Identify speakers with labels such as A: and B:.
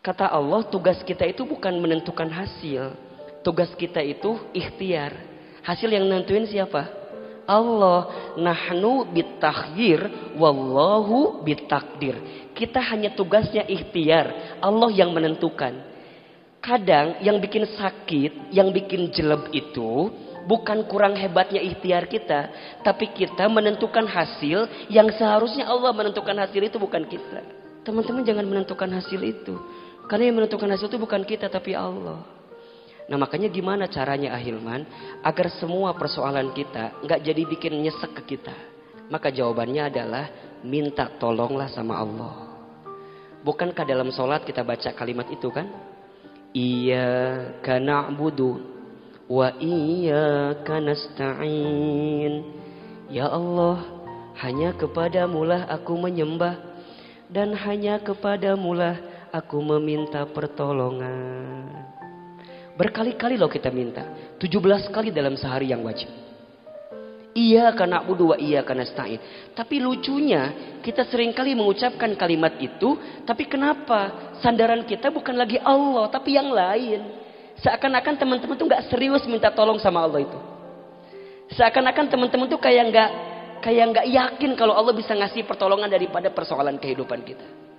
A: Kata Allah, tugas kita itu bukan menentukan hasil. Tugas kita itu ikhtiar. Hasil yang nentuin siapa? Allah. Nahnu bitakhir, wallahu bitakdir. Kita hanya tugasnya ikhtiar. Allah yang menentukan. Kadang yang bikin sakit, yang bikin jelek itu bukan kurang hebatnya ikhtiar kita, tapi kita menentukan hasil yang seharusnya Allah menentukan hasil itu bukan kita. Teman-teman jangan menentukan hasil itu. Karena yang menentukan hasil itu bukan kita tapi Allah. Nah makanya gimana caranya Ahilman agar semua persoalan kita nggak jadi bikin nyesek ke kita. Maka jawabannya adalah minta tolonglah sama Allah. Bukankah dalam sholat kita baca kalimat itu kan? Iya karena budu wa iya nasta'in. Ya Allah, hanya kepadamulah aku menyembah dan hanya kepadamulah aku meminta pertolongan. Berkali-kali loh kita minta. 17 kali dalam sehari yang wajib. Iya karena budu wa iya karena stain. Tapi lucunya kita sering kali mengucapkan kalimat itu. Tapi kenapa sandaran kita bukan lagi Allah tapi yang lain. Seakan-akan teman-teman tuh nggak serius minta tolong sama Allah itu. Seakan-akan teman-teman tuh kayak nggak kayak nggak yakin kalau Allah bisa ngasih pertolongan daripada persoalan kehidupan kita.